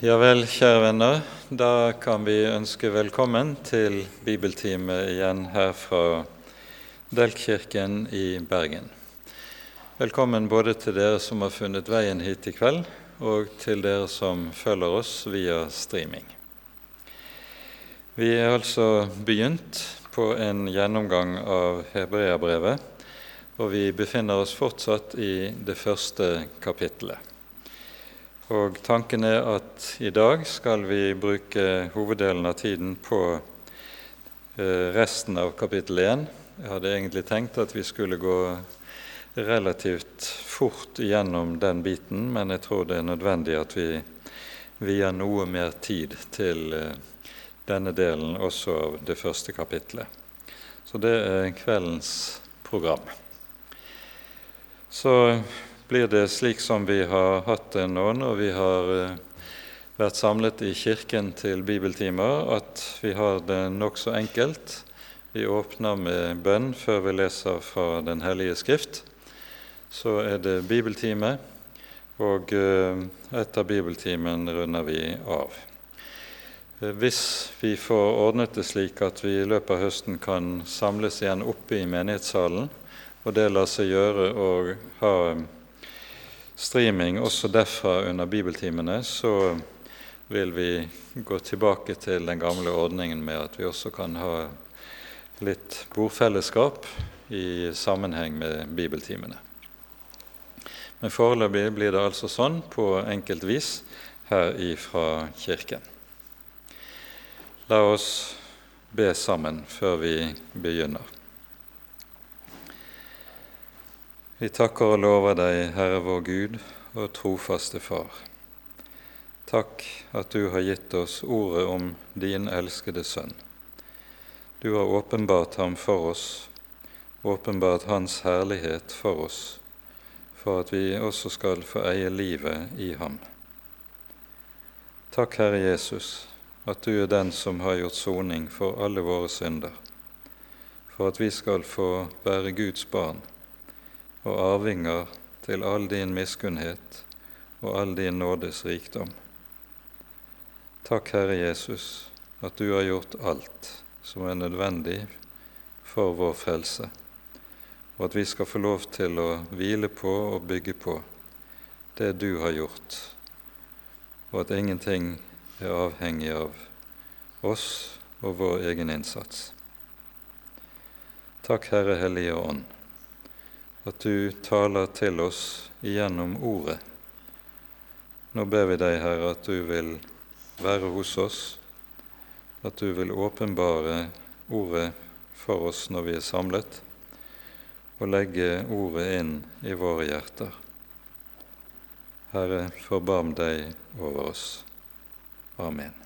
Ja vel, kjære venner. Da kan vi ønske velkommen til bibeltime igjen her fra Delkirken i Bergen. Velkommen både til dere som har funnet veien hit i kveld, og til dere som følger oss via streaming. Vi er altså begynt på en gjennomgang av Hebreabrevet, og vi befinner oss fortsatt i det første kapittelet. Og tanken er at i dag skal vi bruke hoveddelen av tiden på eh, resten av kapittel 1. Jeg hadde egentlig tenkt at vi skulle gå relativt fort gjennom den biten, men jeg tror det er nødvendig at vi vier noe mer tid til eh, denne delen også av det første kapittelet. Så det er kveldens program. Så blir det slik som vi har hatt det nå når vi har eh, vært samlet i Kirken til bibeltimer, at vi har det nokså enkelt. Vi åpner med bønn før vi leser fra Den hellige skrift. Så er det bibeltime, og eh, etter bibeltimen runder vi av. Eh, hvis vi får ordnet det slik at vi i løpet av høsten kan samles igjen oppe i menighetssalen, og det lar seg gjøre å ha streaming også derfra under bibeltimene, så vil vi gå tilbake til den gamle ordningen med at vi også kan ha litt bordfellesskap i sammenheng med bibeltimene. Men foreløpig blir det altså sånn på enkelt vis her ifra Kirken. La oss be sammen før vi begynner. Vi takker og lover deg, Herre vår Gud og trofaste Far. Takk at du har gitt oss ordet om din elskede Sønn. Du har åpenbart ham for oss, åpenbart Hans herlighet for oss, for at vi også skal få eie livet i ham. Takk, Herre Jesus, at du er den som har gjort soning for alle våre synder, for at vi skal få være Guds barn og arvinger til all din miskunnhet og all din nådes rikdom. Takk, Herre Jesus, at du har gjort alt som er nødvendig for vår frelse, og at vi skal få lov til å hvile på og bygge på det du har gjort, og at ingenting er avhengig av oss og vår egen innsats. Takk, Herre Hellige Ånd at du taler til oss igjennom Ordet. Nå ber vi deg, Herre, at du vil være hos oss, at du vil åpenbare Ordet for oss når vi er samlet, og legge Ordet inn i våre hjerter. Herre, forbarm deg over oss. Amen.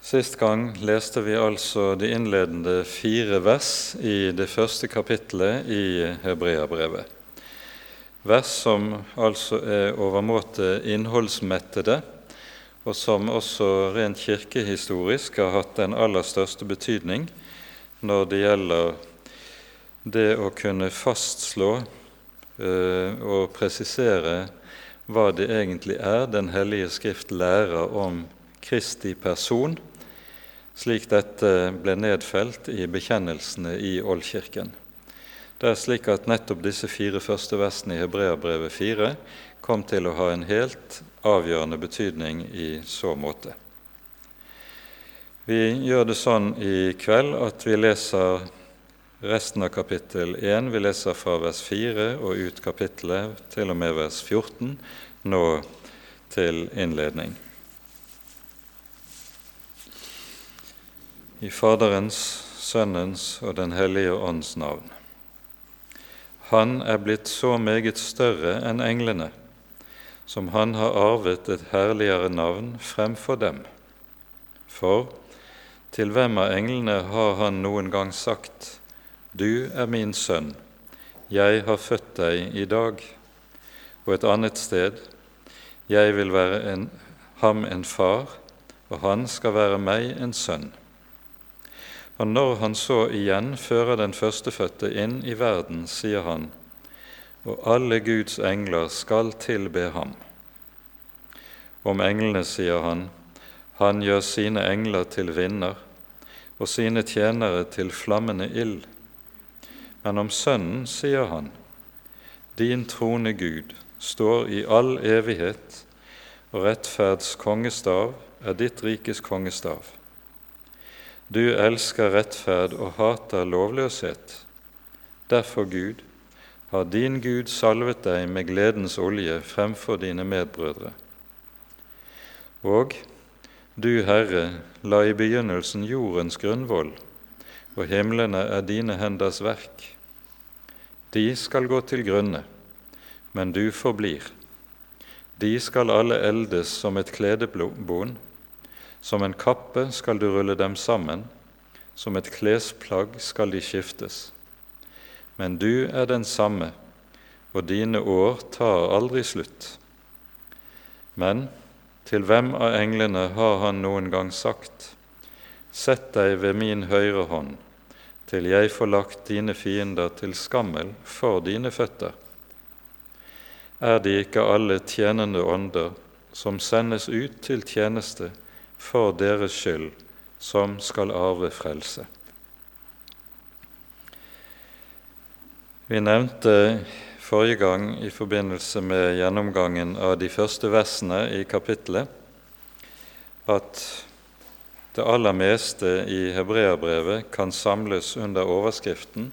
Sist gang leste vi altså de innledende fire vers i det første kapittelet i Hebreabrevet. Vers som altså er overmåte innholdsmettede, og som også rent kirkehistorisk har hatt den aller største betydning når det gjelder det å kunne fastslå øh, og presisere hva det egentlig er Den hellige skrift lærer om Kristi person slik dette ble nedfelt i bekjennelsene i Oldkirken. Det er slik at nettopp disse fire første versene i Hebreabrevet 4 kom til å ha en helt avgjørende betydning i så måte. Vi gjør det sånn i kveld at vi leser resten av kapittel 1. Vi leser fra vers 4 og ut kapittelet til og med vers 14, nå til innledning. I Faderens, Sønnens og Den hellige ånds navn. Han er blitt så meget større enn englene, som han har arvet et herligere navn fremfor dem. For til hvem av englene har han noen gang sagt:" Du er min sønn, jeg har født deg i dag. Og et annet sted:" Jeg vil være en, ham en far, og han skal være meg en sønn. Og når han så igjen fører den førstefødte inn i verden, sier han, og alle Guds engler skal tilbe ham. Om englene sier han, han gjør sine engler til vinder og sine tjenere til flammende ild. Men om Sønnen sier han, din trone, Gud, står i all evighet, og rettferds kongestav er ditt rikes kongestav. Du elsker rettferd og hater lovløshet. Derfor, Gud, har din Gud salvet deg med gledens olje fremfor dine medbrødre. Og du, Herre, la i begynnelsen jordens grunnvoll, og himlene er dine henders verk. De skal gå til grunne, men du forblir. De skal alle eldes som et kledebon, som en kappe skal du rulle dem sammen, som et klesplagg skal de skiftes. Men du er den samme, og dine år tar aldri slutt. Men til hvem av englene har han noen gang sagt:" Sett deg ved min høyre hånd, til jeg får lagt dine fiender til skammel for dine føtter. Er de ikke alle tjenende ånder som sendes ut til tjeneste for deres skyld, som skal arve frelse. Vi nevnte forrige gang i forbindelse med gjennomgangen av de første versene i kapittelet at det aller meste i hebreerbrevet kan samles under overskriften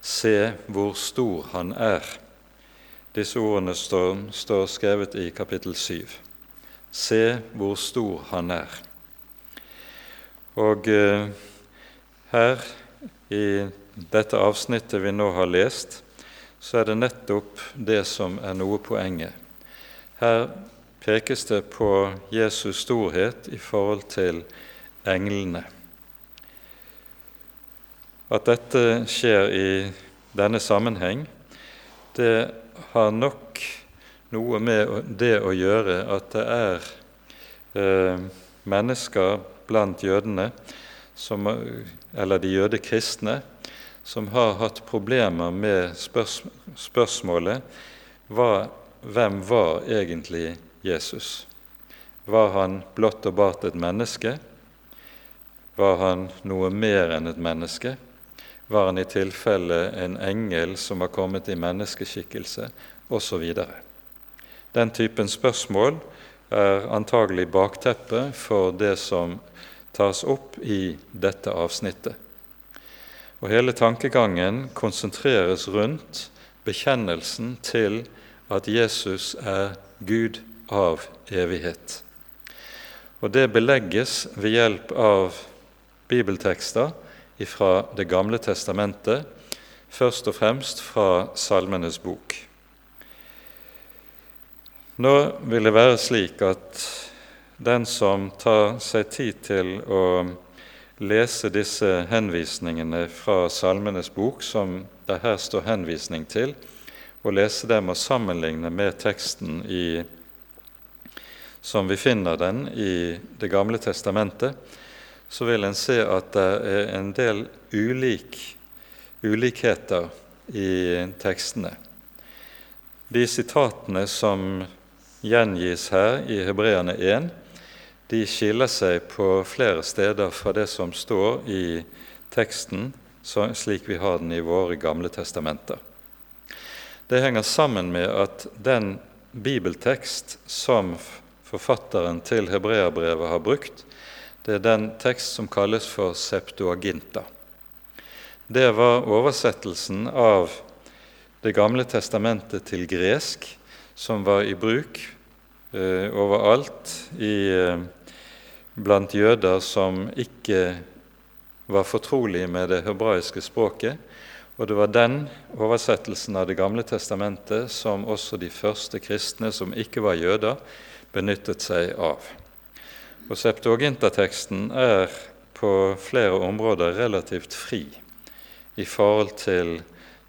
'Se hvor stor Han er'. Disse ordene står, står skrevet i kapittel 7. Se hvor stor Han er. Og eh, her i dette avsnittet vi nå har lest, så er det nettopp det som er noe poenget. Her pekes det på Jesus storhet i forhold til englene. At dette skjer i denne sammenheng, det har nok noe med det å gjøre at det er eh, mennesker blant jødene, som, eller de jødekristne, som har hatt problemer med spørs spørsmålet hva, hvem var egentlig Jesus? Var han blott og bart et menneske? Var han noe mer enn et menneske? Var han i tilfelle en engel som har kommet i menneskeskikkelse? Osv. Den typen spørsmål er antagelig bakteppet for det som tas opp i dette avsnittet. Og Hele tankegangen konsentreres rundt bekjennelsen til at Jesus er Gud av evighet. Og Det belegges ved hjelp av bibeltekster fra Det gamle testamentet, først og fremst fra Salmenes bok. Nå vil det være slik at den som tar seg tid til å lese disse henvisningene fra Salmenes bok, som det her står henvisning til, og lese dem og sammenligne med teksten i, som vi finner den i Det gamle testamentet, så vil en se at det er en del ulik, ulikheter i tekstene. De sitatene som gjengis her i Hebreane 1, de skiller seg på flere steder fra det som står i teksten slik vi har den i våre gamle testamenter. Det henger sammen med at den bibeltekst som forfatteren til hebreabrevet har brukt, det er den tekst som kalles for Septuaginta. Det var oversettelsen av Det gamle testamentet til gresk som var i bruk eh, overalt i, eh, blant jøder som ikke var fortrolige med det hebraiske språket. Og det var den oversettelsen av Det gamle testamentet som også de første kristne som ikke var jøder, benyttet seg av. Og Septuaginta-teksten er på flere områder relativt fri i forhold til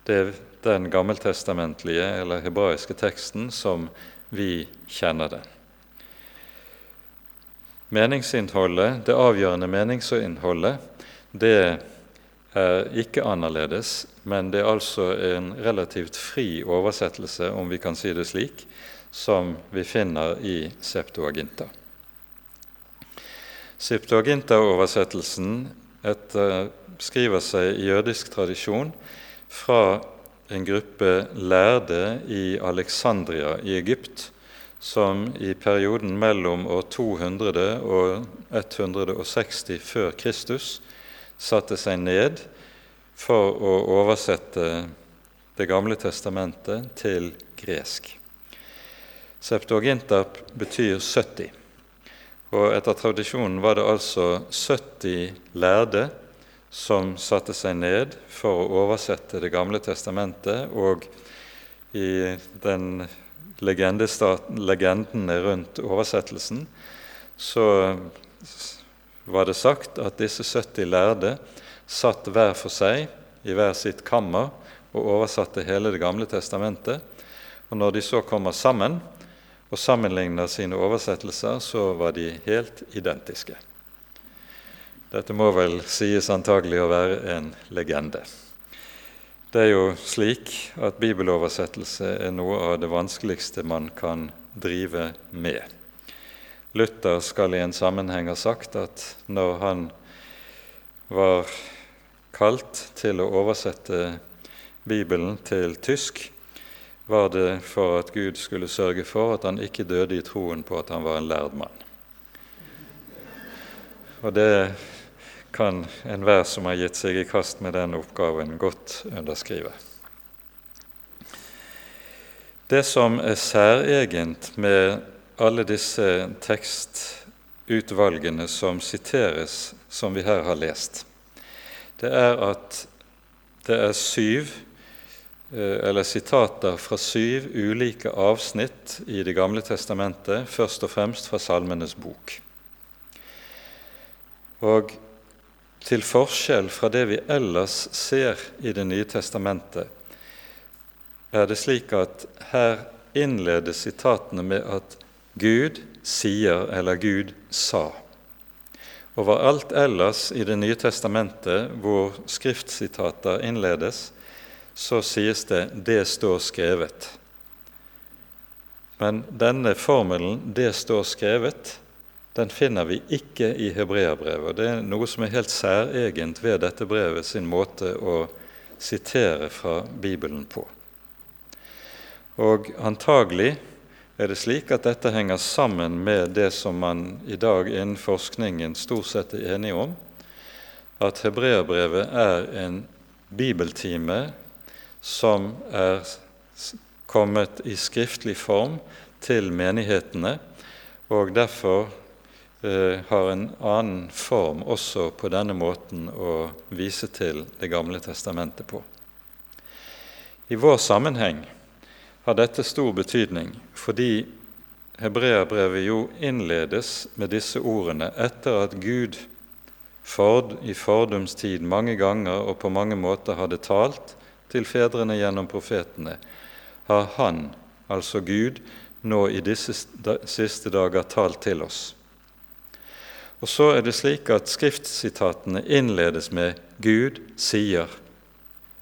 det er den gammeltestamentlige eller hebraiske teksten som vi kjenner den. Meningsinnholdet, Det avgjørende meningsinnholdet det er ikke annerledes, men det er altså en relativt fri oversettelse, om vi kan si det slik, som vi finner i Septuaginta. Septuaginta-oversettelsen skriver seg i jødisk tradisjon fra en gruppe lærde i Alexandria i Egypt, som i perioden mellom år 200 og 160 før Kristus satte seg ned for å oversette Det gamle testamentet til gresk. Septuaginta betyr 70, og etter tradisjonen var det altså 70 lærde som satte seg ned for å oversette Det gamle testamentet, og i den legendene rundt oversettelsen så var det sagt at disse 70 lærde satt hver for seg i hver sitt kammer og oversatte hele Det gamle testamentet. Og når de så kommer sammen og sammenligner sine oversettelser, så var de helt identiske. Dette må vel sies antagelig å være en legende. Det er jo slik at bibeloversettelse er noe av det vanskeligste man kan drive med. Luther skal i en sammenheng ha sagt at når han var kalt til å oversette Bibelen til tysk, var det for at Gud skulle sørge for at han ikke døde i troen på at han var en lærd mann. Og det kan enhver som har gitt seg i kast med den oppgaven, godt underskrive. Det som er særegent med alle disse tekstutvalgene som siteres, som vi her har lest, det er at det er syv eh, eller sitater fra syv ulike avsnitt i Det gamle testamentet, først og fremst fra Salmenes bok. Og til forskjell fra det vi ellers ser i Det nye testamentet, er det slik at her innledes sitatene med at Gud sier eller Gud sa. Overalt ellers i Det nye testamentet hvor skriftsitater innledes, så sies det 'det står skrevet'. Men denne formelen 'det står skrevet' den finner vi ikke i hebreerbrevet. Det er noe som er helt særegent ved dette brevet sin måte å sitere fra Bibelen på. Og antagelig er det slik at dette henger sammen med det som man i dag innen forskningen stort sett er enige om, at hebreerbrevet er en bibeltime som er kommet i skriftlig form til menighetene, og derfor eh, har en annen form også på denne måten å vise til Det gamle testamentet på. I vår sammenheng har dette stor betydning fordi hebreerbrevet jo innledes med disse ordene etter at Gud Ford, i fordums tid mange ganger og på mange måter hadde talt til fedrene gjennom profetene, har Han, altså Gud, nå i disse siste dager talt til oss. Og så er det slik at skriftsitatene innledes med 'Gud sier'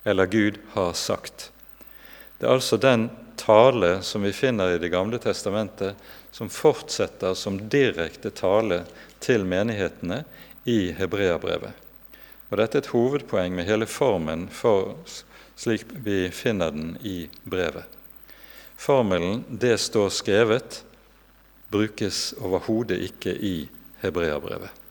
eller 'Gud har sagt'. Det er altså den tale som vi finner i Det gamle testamentet, som fortsetter som direkte tale til menighetene i hebreabrevet. Og Dette er et hovedpoeng med hele formen for slik vi finner den i brevet. Formelen 'det står skrevet' brukes overhodet ikke i hebreerbrevet.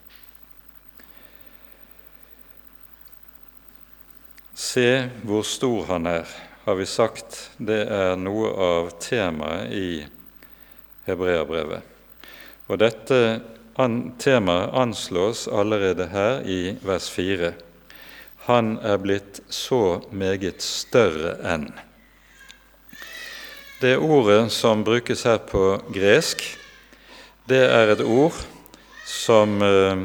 Se hvor stor han er, har vi sagt det er noe av temaet i hebreabrevet. Og dette temaet anslås allerede her i vers 4. Han er blitt så meget større enn. Det ordet som brukes her på gresk, det er et ord som eh,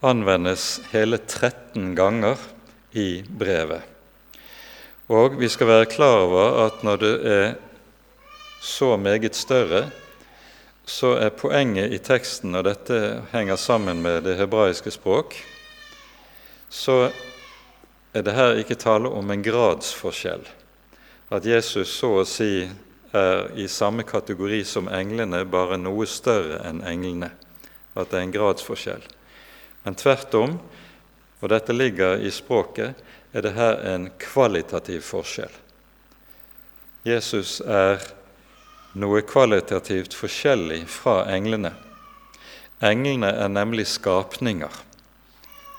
anvendes hele 13 ganger i brevet. Og vi skal være klar over at når det er så meget større, så er poenget i teksten, og dette henger sammen med det hebraiske språk, så er det her ikke tale om en gradsforskjell, at Jesus så å si er i samme kategori som englene, bare noe større enn englene, at det er en gradsforskjell. Men tvert om, og dette ligger i språket, er det her en kvalitativ forskjell. Jesus er noe kvalitativt forskjellig fra englene. Englene er nemlig skapninger,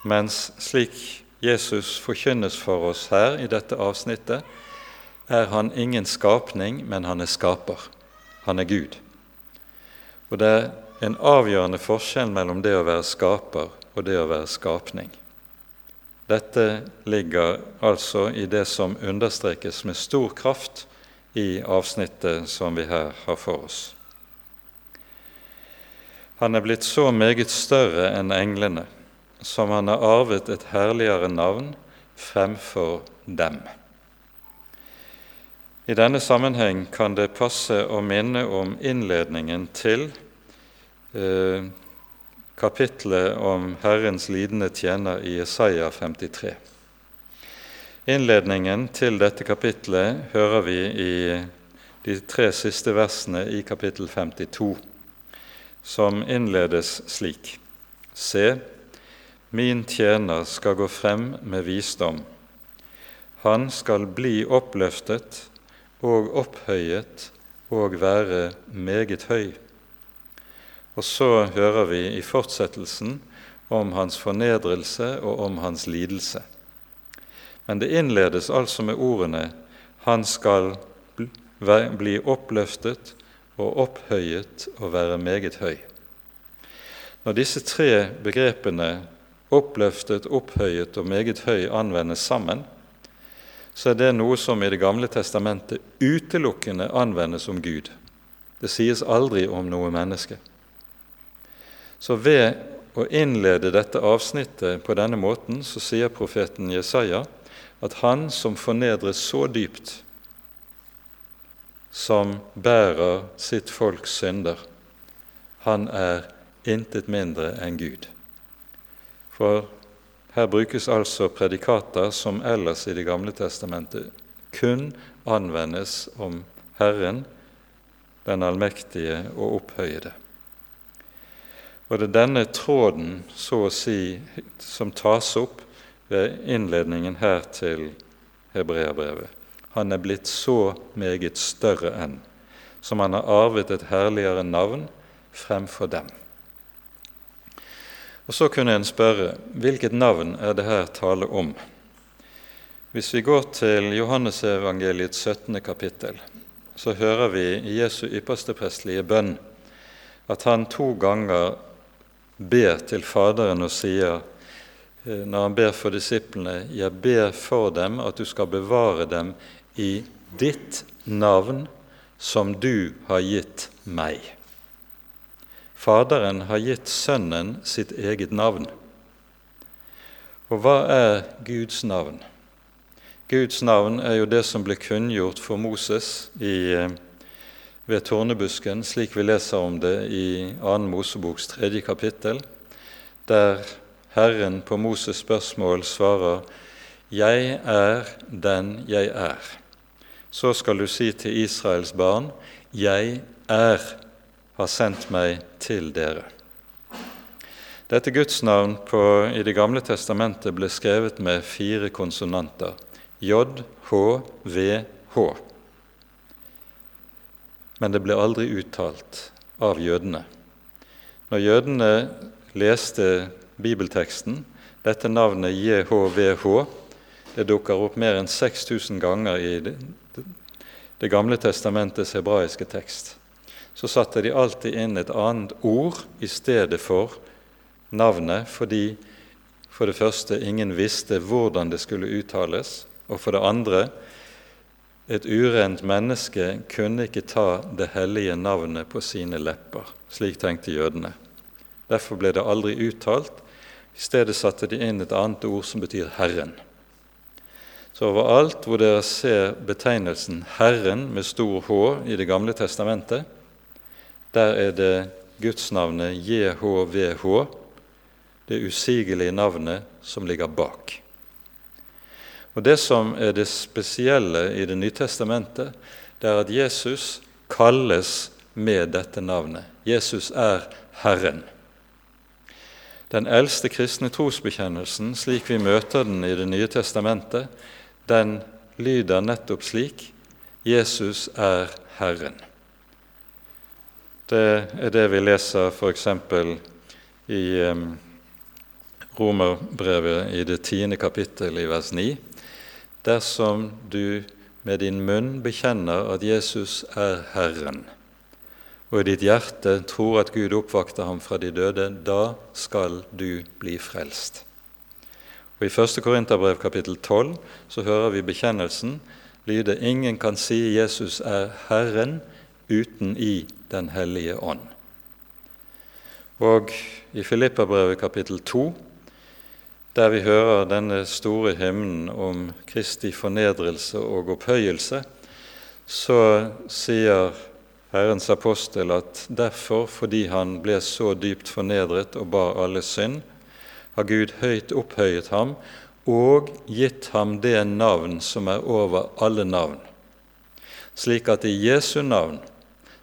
mens slik Jesus forkynnes for oss her i dette avsnittet, er han ingen skapning, men han er skaper. Han er Gud. Og det er en avgjørende forskjell mellom det å være skaper og det å være skapning. Dette ligger altså i det som understrekes med stor kraft i avsnittet som vi her har for oss. Han er blitt så meget større enn englene, som han har arvet et herligere navn fremfor dem. I denne sammenheng kan det passe å minne om innledningen til eh, om Herrens lidende tjener i Jesaja 53. Innledningen til dette kapitlet hører vi i de tre siste versene i kapittel 52 som innledes slik.: Se, min tjener skal gå frem med visdom. Han skal bli oppløftet og opphøyet og være meget høy. Og så hører vi i fortsettelsen om hans fornedrelse og om hans lidelse. Men det innledes altså med ordene 'Han skal bli oppløftet og opphøyet og være meget høy. Når disse tre begrepene oppløftet, opphøyet og meget høy anvendes sammen, så er det noe som i Det gamle testamentet utelukkende anvendes om Gud. Det sies aldri om noe menneske. Så ved å innlede dette avsnittet på denne måten, så sier profeten Jesaja at han som fornedres så dypt som bærer sitt folks synder, han er intet mindre enn Gud. For her brukes altså predikater som ellers i Det gamle testamentet kun anvendes om Herren, den allmektige og opphøyede. Og det er denne tråden, så å si, som tas opp ved innledningen her til hebreabrevet. Han er blitt så meget større enn, som han har arvet et herligere navn fremfor dem. Og Så kunne en spørre hvilket navn er det her tale om? Hvis vi går til Johannesevangeliets 17. kapittel, så hører vi i Jesu ypperste prestelige bønn at han to ganger ber til Faderen og sier eh, når han ber for disiplene, 'Jeg ber for dem at du skal bevare dem i ditt navn som du har gitt meg. Faderen har gitt Sønnen sitt eget navn. Og hva er Guds navn? Guds navn er jo det som ble kunngjort for Moses i, eh, ved tårnebusken, slik vi leser om det i 2. Moseboks tredje kapittel, der Herren på Moses' spørsmål svarer 'Jeg er den jeg er' så skal du si til Israels barn, Jeg er, har sendt meg til dere. Dette gudsnavn på, i Det gamle testamentet ble skrevet med fire konsonanter J, H, V, H. Men det ble aldri uttalt av jødene. Når jødene leste bibelteksten, dette navnet JHVH, det dukker opp mer enn 6000 ganger i det gamle testamentets hebraiske tekst, så satte de alltid inn et annet ord i stedet for navnet, fordi for det første ingen visste hvordan det skulle uttales, og for det andre et urent menneske kunne ikke ta det hellige navnet på sine lepper. Slik tenkte jødene. Derfor ble det aldri uttalt. I stedet satte de inn et annet ord som betyr Herren. Så overalt hvor dere ser betegnelsen 'Herren' med stor H i Det gamle testamentet, der er det gudsnavnet JHVH, det usigelige navnet som ligger bak. Og Det som er det spesielle i Det nye testamentet, det er at Jesus kalles med dette navnet. Jesus er Herren. Den eldste kristne trosbekjennelsen, slik vi møter den i Det nye testamentet, den lyder nettopp slik Jesus er Herren. Det er det vi leser f.eks. i Romerbrevet i det tiende kapittel i vers 9. Dersom du med din munn bekjenner at Jesus er Herren, og i ditt hjerte tror at Gud oppvakter ham fra de døde, da skal du bli frelst. Og I 1. Korinterbrev kapittel 12 så hører vi bekjennelsen lyde ingen kan si Jesus er Herren uten i Den hellige ånd. Og i Filipperbrevet kapittel 2, der vi hører denne store hymnen om Kristi fornedrelse og opphøyelse, så sier Herrens apostel at derfor, fordi han ble så dypt fornedret og bar alle synd, har Gud høyt opphøyet ham og gitt ham det navn som er over alle navn, slik at i Jesu navn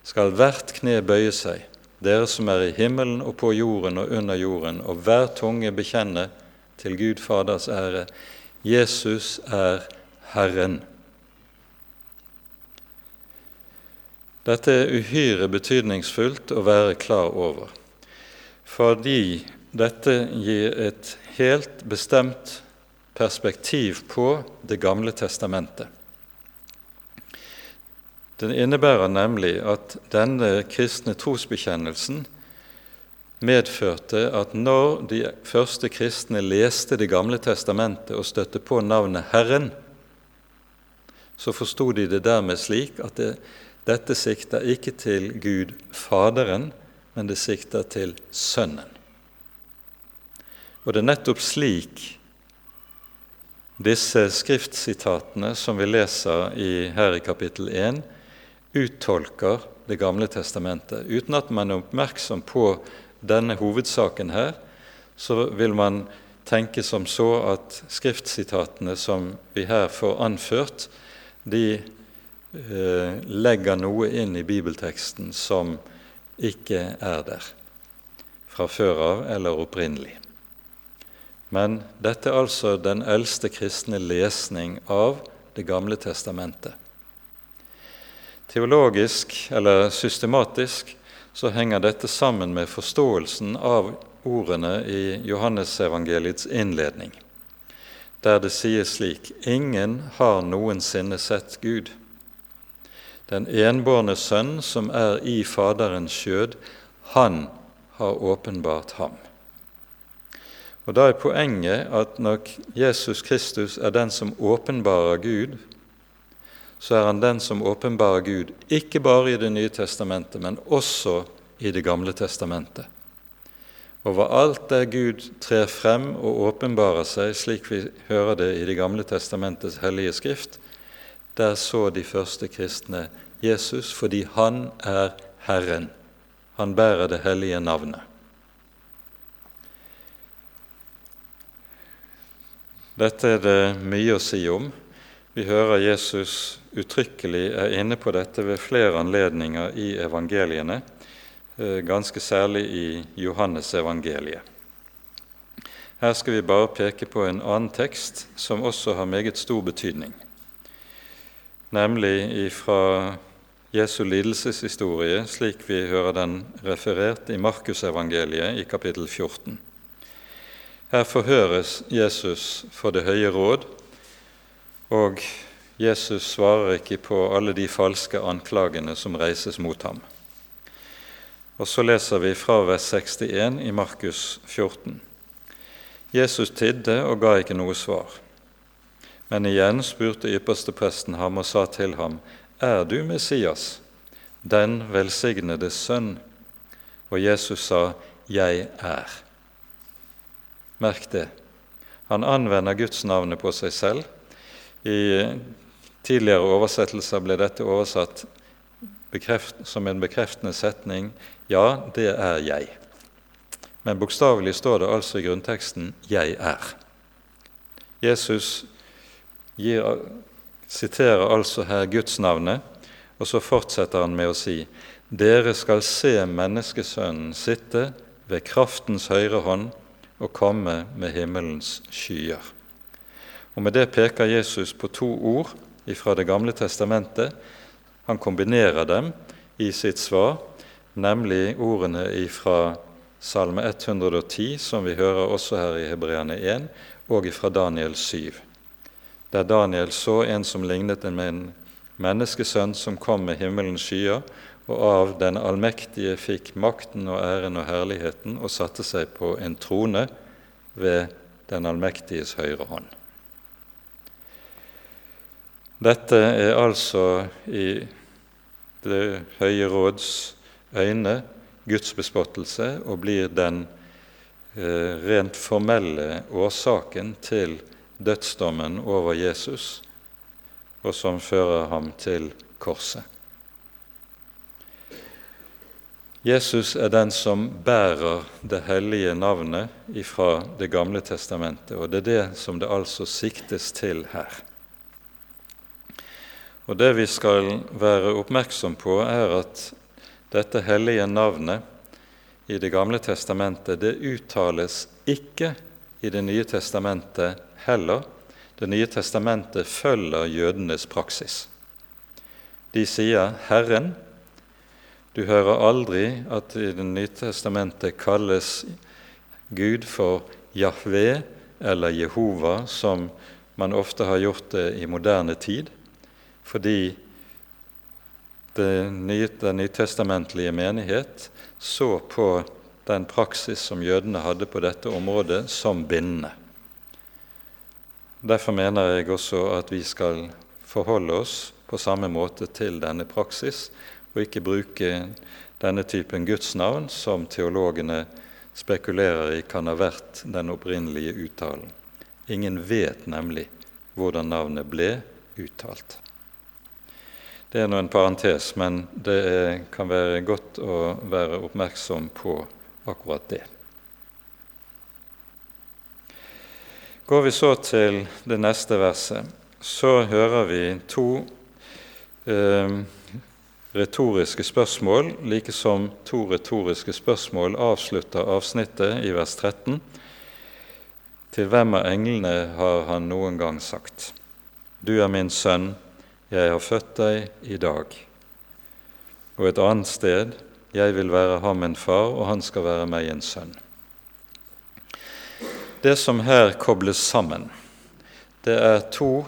skal hvert kne bøye seg, dere som er i himmelen og på jorden og under jorden, og hver tunge bekjenne til Gud Faders ære Jesus er Herren. Dette er uhyre betydningsfullt å være klar over, fordi dette gir et helt bestemt perspektiv på Det gamle testamentet. Den innebærer nemlig at denne kristne trosbekjennelsen medførte at når de første kristne leste Det gamle testamentet og støtte på navnet Herren, så forsto de det dermed slik at det dette sikter ikke til Gud Faderen, men det sikter til Sønnen. Og det er nettopp slik disse skriftsitatene som vi leser i, her i kapittel 1, uttolker Det gamle testamentet. Uten at man er oppmerksom på denne hovedsaken her, så vil man tenke som så at skriftsitatene som vi her får anført, de Eh, legger noe inn i bibelteksten som ikke er der fra før av eller opprinnelig. Men dette er altså den eldste kristne lesning av Det gamle testamentet. Teologisk eller systematisk så henger dette sammen med forståelsen av ordene i Johannesevangeliets innledning, der det sies slik Ingen har noensinne sett Gud. Den enbårne sønn som er i Faderens skjød, han har åpenbart ham. Og Da er poenget at når Jesus Kristus er den som åpenbarer Gud, så er han den som åpenbarer Gud ikke bare i Det nye testamentet, men også i Det gamle testamentet. Overalt der Gud trer frem og åpenbarer seg, slik vi hører det i Det gamle testamentets hellige skrift, der så de første kristne Jesus fordi han er Herren. Han bærer det hellige navnet. Dette er det mye å si om. Vi hører Jesus uttrykkelig er inne på dette ved flere anledninger i evangeliene, eh, ganske særlig i Johannes-evangeliet. Her skal vi bare peke på en annen tekst som også har meget stor betydning nemlig fra Jesu lidelseshistorie, slik vi hører den referert i Markusevangeliet i kapittel 14. Her forhøres Jesus for Det høye råd, og Jesus svarer ikke på alle de falske anklagene som reises mot ham. Og Så leser vi fra vers 61 i Markus 14. Jesus tidde og ga ikke noe svar. Men igjen spurte ypperstepresten ham og sa til ham, Er du Messias, den velsignede sønn? Og Jesus sa, Jeg er. Merk det. Han anvender Guds navnet på seg selv. I tidligere oversettelser ble dette oversatt som en bekreftende setning Ja, det er jeg. Men bokstavelig står det altså i grunnteksten 'Jeg er'. Jesus gir, siterer altså her Guds navnet, og så fortsetter han med å si dere skal se menneskesønnen sitte ved kraftens høyre hånd og komme med himmelens skyer. Og Med det peker Jesus på to ord fra Det gamle testamentet. Han kombinerer dem i sitt svar, nemlig ordene fra Salme 110, som vi hører også her i Hebreane 1, og fra Daniel 7, der Daniel så en som lignet en menneskesønn som kom med himmelens skyer, og av den allmektige fikk makten og æren og herligheten og satte seg på en trone ved den allmektiges høyre hånd. Dette er altså i Det høye råds øyne Guds bespottelse og blir den eh, rent formelle årsaken til dødsdommen over Jesus, og som fører ham til korset. Jesus er den som bærer det hellige navnet fra Det gamle testamentet, og det er det som det altså siktes til her. Og Det vi skal være oppmerksom på, er at dette hellige navnet i Det gamle testamentet det uttales ikke i Det nye testamentet heller. Det nye testamentet følger jødenes praksis. De sier 'Herren', du hører aldri at i Det nye testamentet kalles Gud for Jahve eller Jehova, som man ofte har gjort det i moderne tid, fordi den nytestamentlige menighet så på den praksis som jødene hadde på dette området, som bindende. Derfor mener jeg også at vi skal forholde oss på samme måte til denne praksis, og ikke bruke denne typen gudsnavn som teologene spekulerer i kan ha vært den opprinnelige uttalen. Ingen vet nemlig hvordan navnet ble uttalt. Det er nå en parentes, men det er, kan være godt å være oppmerksom på akkurat det. Går vi så til det neste verset, så hører vi to eh, retoriske spørsmål, like som to retoriske spørsmål avslutter avsnittet i vers 13. Til hvem av englene har han noen gang sagt:" Du er min sønn, jeg har født deg i dag. Og et annet sted:" Jeg vil være ham en far, og han skal være meg en sønn. Det som her kobles sammen, det er to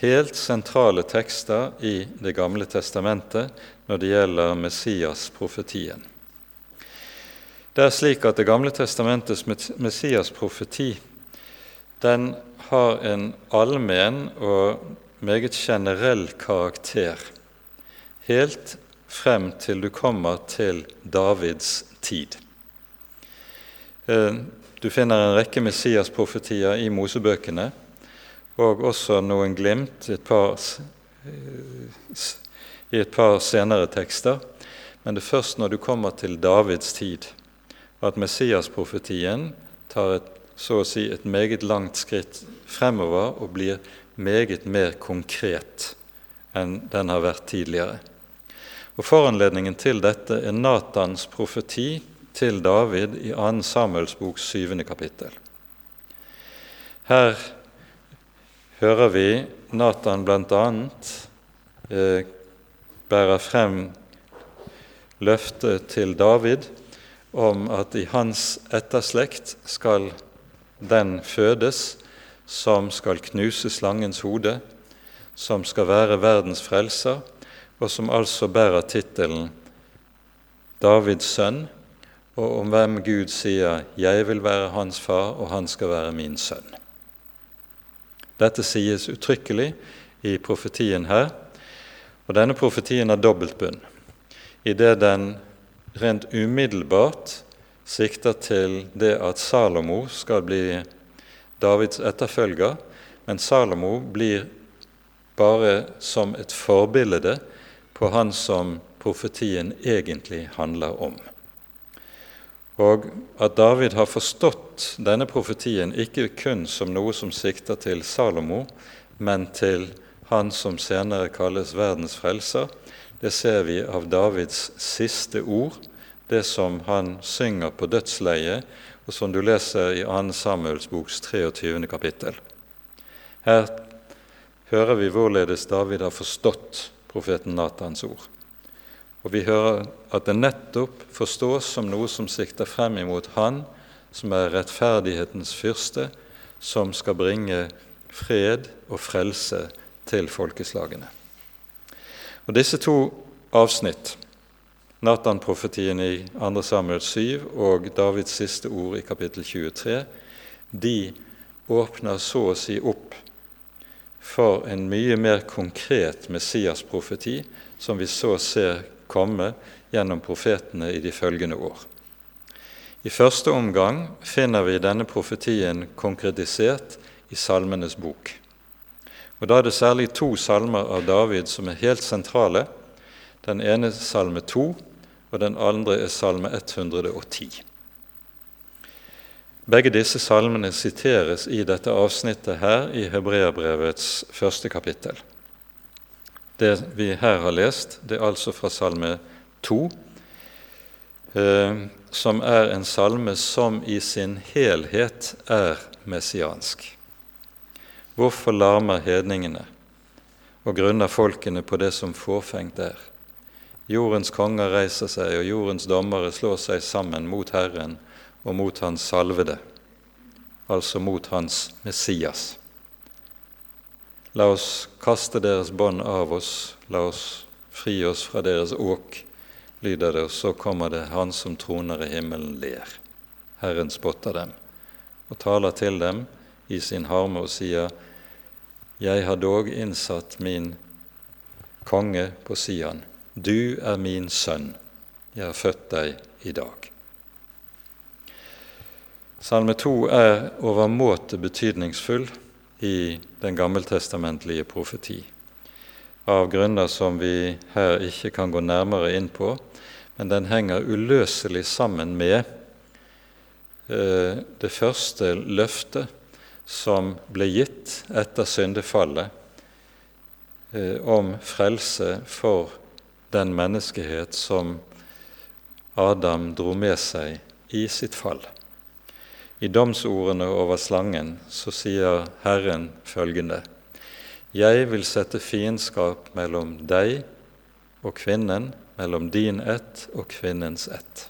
helt sentrale tekster i Det gamle testamentet når det gjelder Messias-profetien. Det er slik at Det gamle testamentets Messias-profeti den har en allmenn og meget generell karakter helt frem til du kommer til Davids tid. Eh, du finner en rekke Messias-profetier i Mosebøkene og også noen glimt et par, i et par senere tekster. Men det er først når du kommer til Davids tid, at Messias-profetien tar et, så å si et meget langt skritt fremover og blir meget mer konkret enn den har vært tidligere. Og Foranledningen til dette er Natans profeti til David i 2. Samuels bok 7. kapittel. Her hører vi Natan bl.a. Eh, bærer frem løftet til David om at i hans etterslekt skal den fødes som skal knuse slangens hode, som skal være verdens frelser, og som altså bærer tittelen Davids sønn, og om hvem Gud sier 'Jeg vil være hans far, og han skal være min sønn'. Dette sies uttrykkelig i profetien her. Og denne profetien har dobbeltbunn, idet den rent umiddelbart sikter til det at Salomo skal bli Davids etterfølger, men Salomo blir bare som et forbilde på han som profetien egentlig handler om. Og at David har forstått denne profetien ikke kun som noe som sikter til Salomo, men til han som senere kalles verdens frelser, det ser vi av Davids siste ord, det som han synger på dødsleiet, og som du leser i 2. Samuels boks 23. kapittel. Her hører vi hvorledes David har forstått profeten Natans ord. Og vi hører at det nettopp forstås som noe som sikter frem imot Han som er rettferdighetens fyrste, som skal bringe fred og frelse til folkeslagene. Og Disse to avsnitt, Natan-profetien i 2. Samuel 7 og Davids siste ord i kapittel 23, de åpner så å si opp for en mye mer konkret Messias-profeti, som vi så ser komme gjennom profetene i de følgende år. I første omgang finner vi denne profetien konkretisert i Salmenes bok. Og Da er det særlig to salmer av David som er helt sentrale. Den ene salme 2, og den andre er salme 110. Begge disse salmene siteres i dette avsnittet her i Hebreabrevets første kapittel. Det vi her har lest, det er altså fra salme 2, eh, som er en salme som i sin helhet er messiansk. Hvorfor larmer hedningene og grunner folkene på det som fåfengt er? Jordens konger reiser seg, og jordens dommere slår seg sammen mot Herren og mot Hans salvede, altså mot Hans Messias. La oss kaste deres bånd av oss, la oss fri oss fra deres åk, lyder det, og så kommer det Han som troner i himmelen, ler. Herren spotter dem og taler til dem i sin harme og sier:" Jeg har dog innsatt min konge på Sian. Du er min sønn. Jeg har født deg i dag. Salme 2 er overmåte betydningsfull i den gammeltestamentlige profeti, av grunner som vi her ikke kan gå nærmere inn på, men den henger uløselig sammen med eh, det første løftet som ble gitt etter syndefallet eh, om frelse for den menneskehet som Adam dro med seg i sitt fall. I domsordene over slangen så sier Herren følgende.: Jeg vil sette fiendskap mellom deg og kvinnen, mellom din ett og kvinnens ett.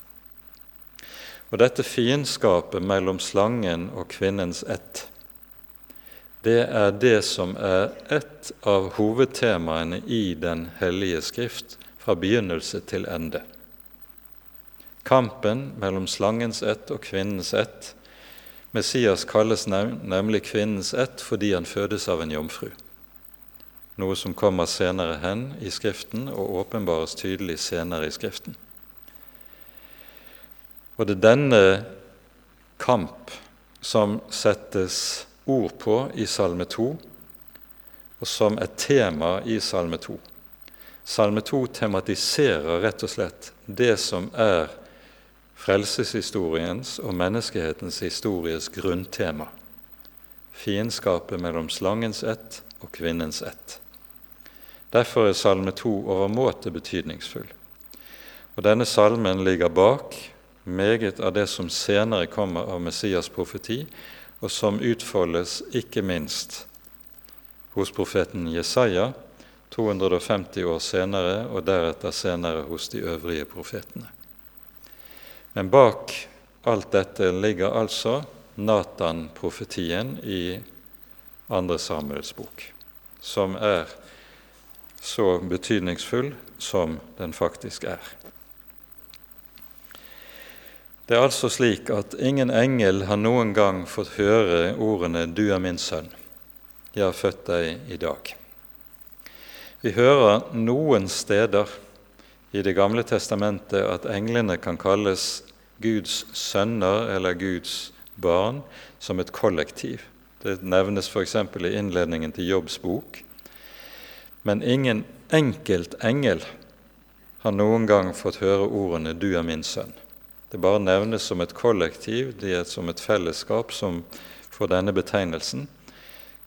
Og dette fiendskapet mellom slangen og kvinnens ett det er det som er et av hovedtemaene i Den hellige skrift fra begynnelse til ende. Kampen mellom slangens ett og kvinnens ett. Messias kalles nemlig kvinnens ett fordi han fødes av en jomfru, noe som kommer senere hen i Skriften og åpenbares tydelig senere i Skriften. Og det er denne kamp som settes ord på i Salme 2, og som er tema i Salme 2. Salme 2 tematiserer rett og slett det som er frelseshistoriens og menneskehetens histories grunntema fiendskapet mellom slangens ett og kvinnens ett. Derfor er Salme 2 overmåte betydningsfull. Og Denne salmen ligger bak meget av det som senere kommer av Messias' profeti, og som utfoldes ikke minst hos profeten Jesaja 250 år senere, og deretter senere hos de øvrige profetene. Men bak alt dette ligger altså Natan-profetien i andre Samuels bok, som er så betydningsfull som den faktisk er. Det er altså slik at ingen engel har noen gang fått høre ordene 'Du er min sønn, jeg har født deg i dag'. Vi hører noen steder i Det gamle testamentet at englene kan kalles Guds sønner eller Guds barn som et kollektiv. Det nevnes f.eks. i innledningen til Jobbs bok. Men ingen enkelt engel har noen gang fått høre ordene 'Du er min sønn'. Det bare nevnes som et kollektiv, det er som et fellesskap som får denne betegnelsen.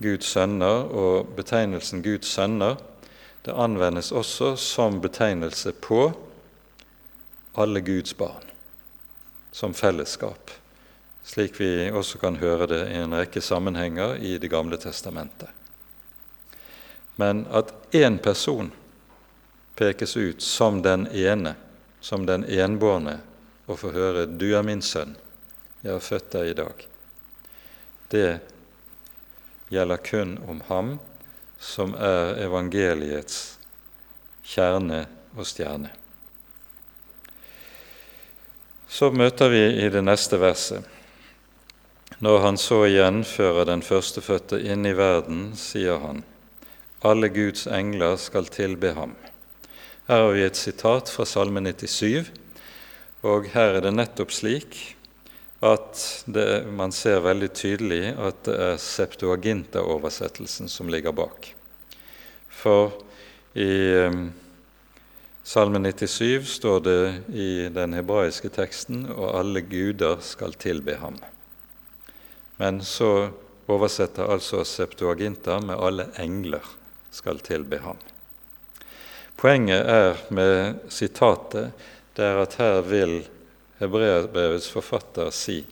Guds sønner, og betegnelsen Guds sønner det anvendes også som betegnelse på alle Guds barn, som fellesskap, slik vi også kan høre det i en rekke sammenhenger i Det gamle testamentet. Men at én person pekes ut som den ene, som den enbårne, og får høre 'Du er min sønn, jeg har født deg i dag', det gjelder kun om ham som er evangeliets kjerne og stjerne. Så møter vi i det neste verset når han så igjen fører den førstefødte inn i verden, sier han, alle Guds engler skal tilbe ham. Her har vi et sitat fra Salme 97, og her er det nettopp slik at det, man ser veldig tydelig at det er Septuaginta-oversettelsen som ligger bak. For i um, Salme 97 står det i den hebraiske teksten 'og alle guder skal tilbe ham'. Men så oversetter altså Septuaginta med 'alle engler skal tilbe ham'. Poenget er med sitatet det er at her vil hebreerbrevets forfatter si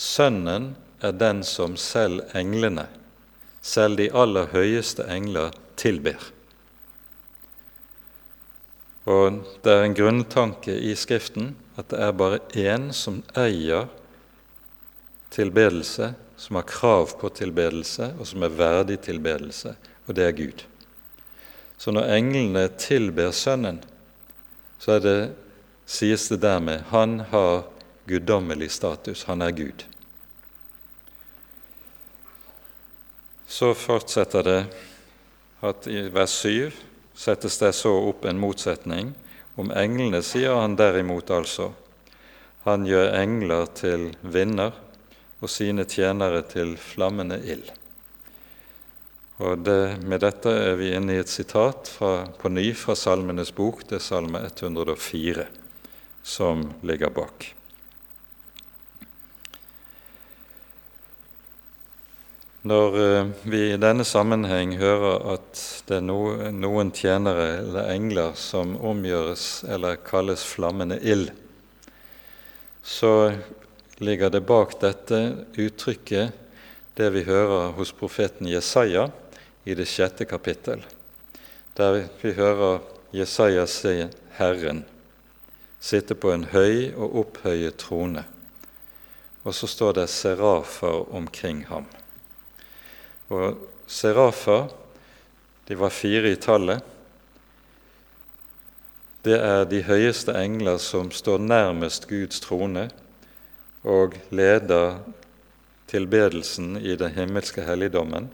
Sønnen er den som selv englene, selv de aller høyeste engler, tilber. Og Det er en grunntanke i Skriften at det er bare én som eier tilbedelse, som har krav på tilbedelse, og som er verdig tilbedelse, og det er Gud. Så når englene tilber Sønnen, så er det, sies det dermed han har guddommelig status, han er Gud. Så fortsetter det at i vers 7 settes det så opp en motsetning. Om englene sier han derimot altså han gjør engler til vinner og sine tjenere til flammende ild. Og det, Med dette er vi inne i et sitat fra, på ny fra Salmenes bok, det er Salme 104, som ligger bak. Når eh, vi i denne sammenheng hører at det er noen tjenere eller engler som omgjøres eller kalles flammende ild, så ligger det bak dette uttrykket det vi hører hos profeten Jesaja i det sjette kapittel, der vi hører Jesaja si Herren sitte på en høy og opphøyet trone. Og så står det serafer omkring ham. Og serafer, de var fire i tallet. Det er de høyeste engler som står nærmest Guds trone, og leder tilbedelsen i den himmelske helligdommen.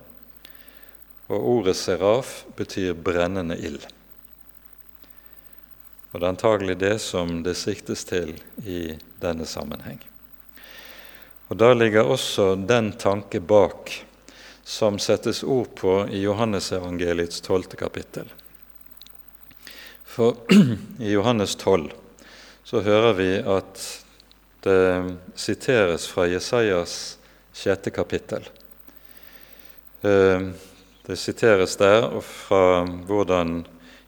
Og ordet seraf betyr brennende ild. Og det er antagelig det som det siktes til i denne sammenheng. Og Da ligger også den tanke bak som settes ord på i Johannesevangeliets tolvte kapittel. For i Johannes 12 så hører vi at det siteres fra Jesajas sjette kapittel. Eh, det siteres der fra hvordan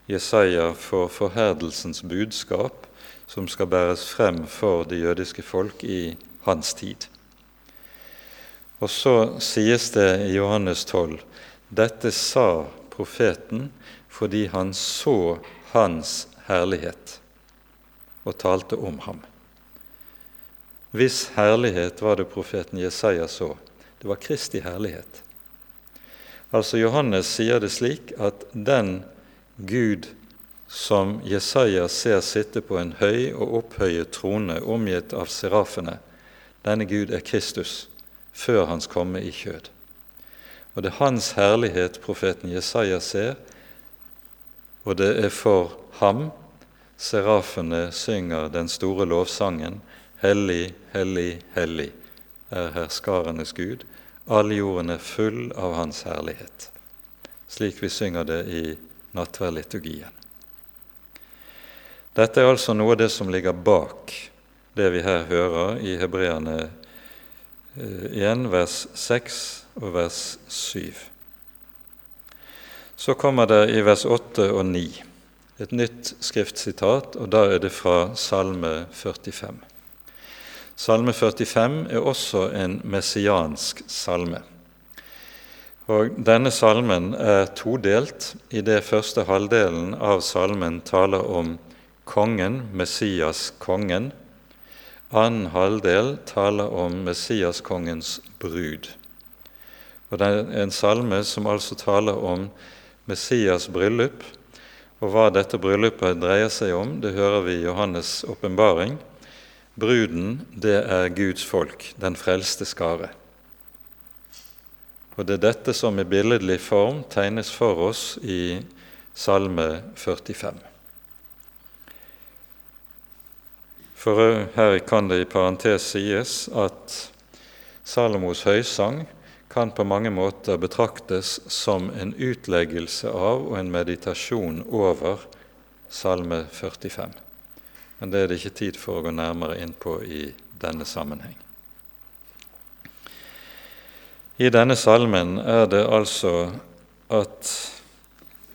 Jesaja får forherdelsens budskap som skal bæres frem for det jødiske folk i hans tid. Og så sies det i Johannes 12.: Dette sa profeten fordi han så hans herlighet og talte om ham. Hvis herlighet var det profeten Jesaja så. Det var Kristi herlighet. Altså Johannes sier det slik at den Gud som Jesaja ser sitte på en høy og opphøyet trone omgitt av serafene, denne Gud er Kristus før hans komme i kjød. Og det er hans herlighet profeten Jesaja ser, og det er for ham serafene synger den store lovsangen Hellig, hellig, hellig er herskarenes Gud. All jorden er full av Hans herlighet. Slik vi synger det i nattverdliturgien. Dette er altså noe av det som ligger bak det vi her hører i Hebreerne 1, eh, vers 6 og vers 7. Så kommer det i vers 8 og 9 et nytt skriftsitat, og da er det fra Salme 45. Salme 45 er også en messiansk salme. Og Denne salmen er todelt. I det første halvdelen av salmen taler om kongen, Messias kongen. Annen halvdel taler om Messias-kongens brud. Og Det er en salme som altså taler om Messias bryllup, og hva dette bryllupet dreier seg om, det hører vi i Johannes' åpenbaring. Bruden, det er Guds folk, den frelste skare. Og det er dette som i billedlig form tegnes for oss i Salme 45. For her kan det i parentes sies at Salomos høysang kan på mange måter betraktes som en utleggelse av og en meditasjon over Salme 45. Men det er det ikke tid for å gå nærmere inn på i denne sammenheng. I denne salmen er det altså at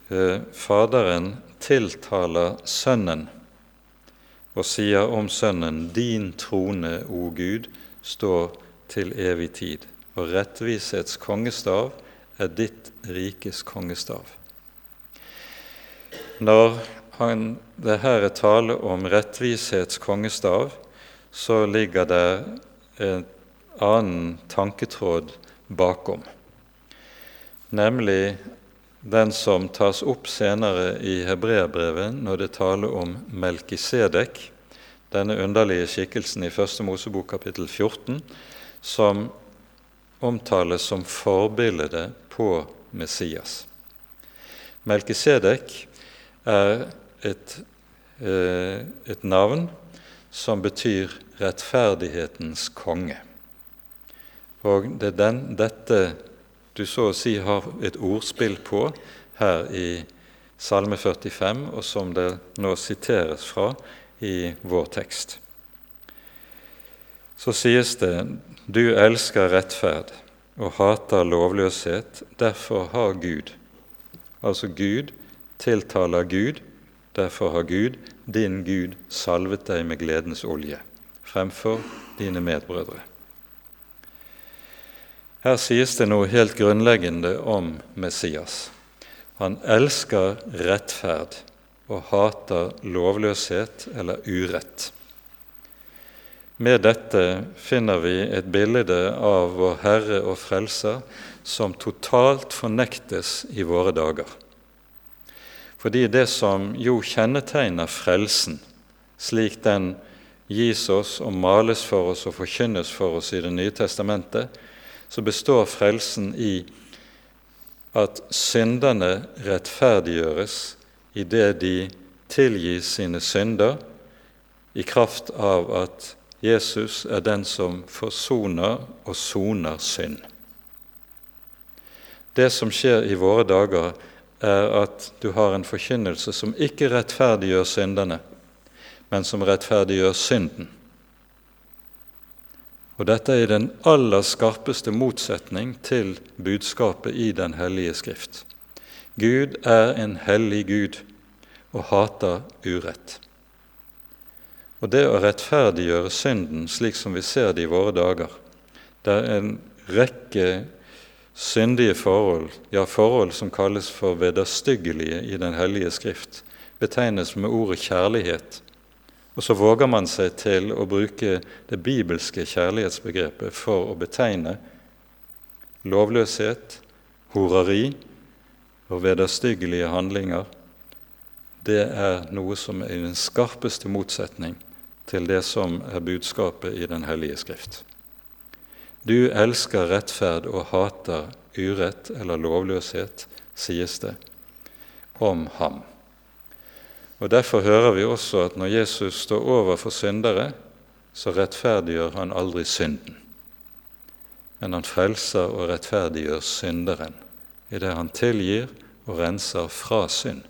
eh, Faderen tiltaler Sønnen og sier om Sønnen:" Din trone, o Gud, står til evig tid og rettvisets kongestav er ditt rikes kongestav. Når han, det her er tale om rettvishets kongestav, så ligger det en annen tanketråd bakom, nemlig den som tas opp senere i hebreerbrevet når det taler om Melkisedek, denne underlige skikkelsen i Første Mosebok kapittel 14, som omtales som forbildet på Messias. Melkisedek er et, eh, et navn som betyr rettferdighetens konge. Og det er den, dette du så å si har et ordspill på her i Salme 45, og som det nå siteres fra i vår tekst. Så sies det du elsker rettferd og hater lovløshet, derfor har Gud Altså Gud tiltaler Gud, derfor har Gud, din Gud, salvet deg med gledens olje fremfor dine medbrødre. Her sies det noe helt grunnleggende om Messias. Han elsker rettferd og hater lovløshet eller urett. Med dette finner vi et bilde av vår Herre og Frelser som totalt fornektes i våre dager. Fordi det som jo kjennetegner frelsen, slik den gis oss og males for oss og forkynnes for oss i Det nye testamentet, så består frelsen i at synderne rettferdiggjøres i det de tilgis sine synder i kraft av at Jesus er den som forsoner og soner synd. Det som skjer i våre dager, er at du har en forkynnelse som ikke rettferdiggjør synderne, men som rettferdiggjør synden. Og Dette er den aller skarpeste motsetning til budskapet i Den hellige Skrift. Gud er en hellig Gud og hater urett. Og det å rettferdiggjøre synden slik som vi ser det i våre dager, det er en rekke syndige forhold, ja, forhold som kalles for vederstyggelige i Den hellige skrift, betegnes med ordet kjærlighet. Og så våger man seg til å bruke det bibelske kjærlighetsbegrepet for å betegne lovløshet, horeri og vederstyggelige handlinger. Det er noe som er i den skarpeste motsetning til det som er budskapet i Den hellige skrift. Du elsker rettferd og hater urett eller lovløshet, sies det om ham. Og Derfor hører vi også at når Jesus står overfor syndere, så rettferdiggjør han aldri synden. Men han frelser og rettferdiggjør synderen idet han tilgir og renser fra synd.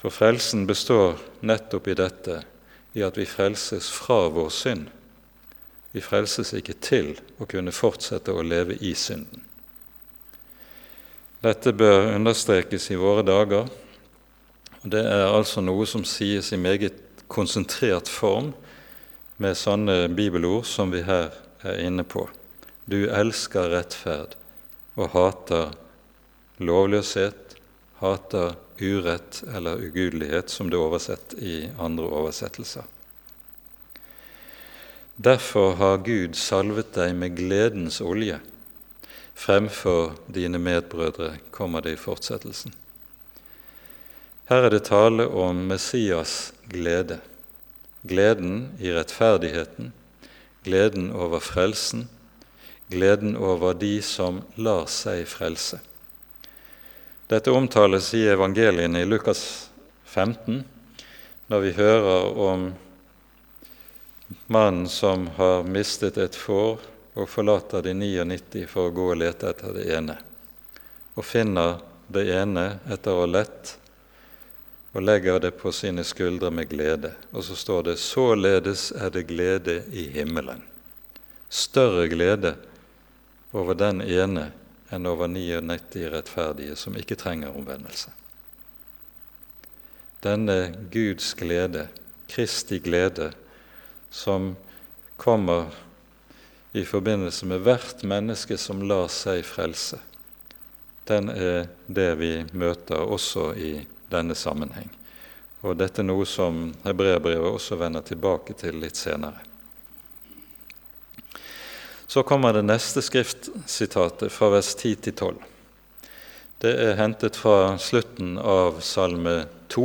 For frelsen består nettopp i dette, i at vi frelses fra vår synd, Vi frelses ikke til å kunne fortsette å leve i synden. Dette bør understrekes i våre dager. Det er altså noe som sies i meget konsentrert form med sånne bibelord som vi her er inne på. Du elsker rettferd og hater lovløshet, hater urett eller ugudelighet, som det er oversett i andre oversettelser. Derfor har Gud salvet deg med gledens olje. Fremfor dine medbrødre kommer det i fortsettelsen. Her er det tale om Messias glede. Gleden i rettferdigheten, gleden over frelsen, gleden over de som lar seg frelse. Dette omtales i evangeliene i Lukas 15, når vi hører om mannen som har mistet et får og forlater de 99 for å gå og lete etter det ene, og finner det ene etter å ha lett og legger det på sine skuldre med glede. Og så står det 'således er det glede i himmelen'. Større glede over den ene enn over 99 rettferdige som ikke trenger omvendelse. Denne Guds glede, Kristi glede, som kommer i forbindelse med hvert menneske som lar seg frelse. Den er det vi møter også i denne sammenheng. Og dette er noe som hebreerbrevet også vender tilbake til litt senere. Så kommer det neste skriftsitatet fra vers 10 til 12. Det er hentet fra slutten av Salme 2.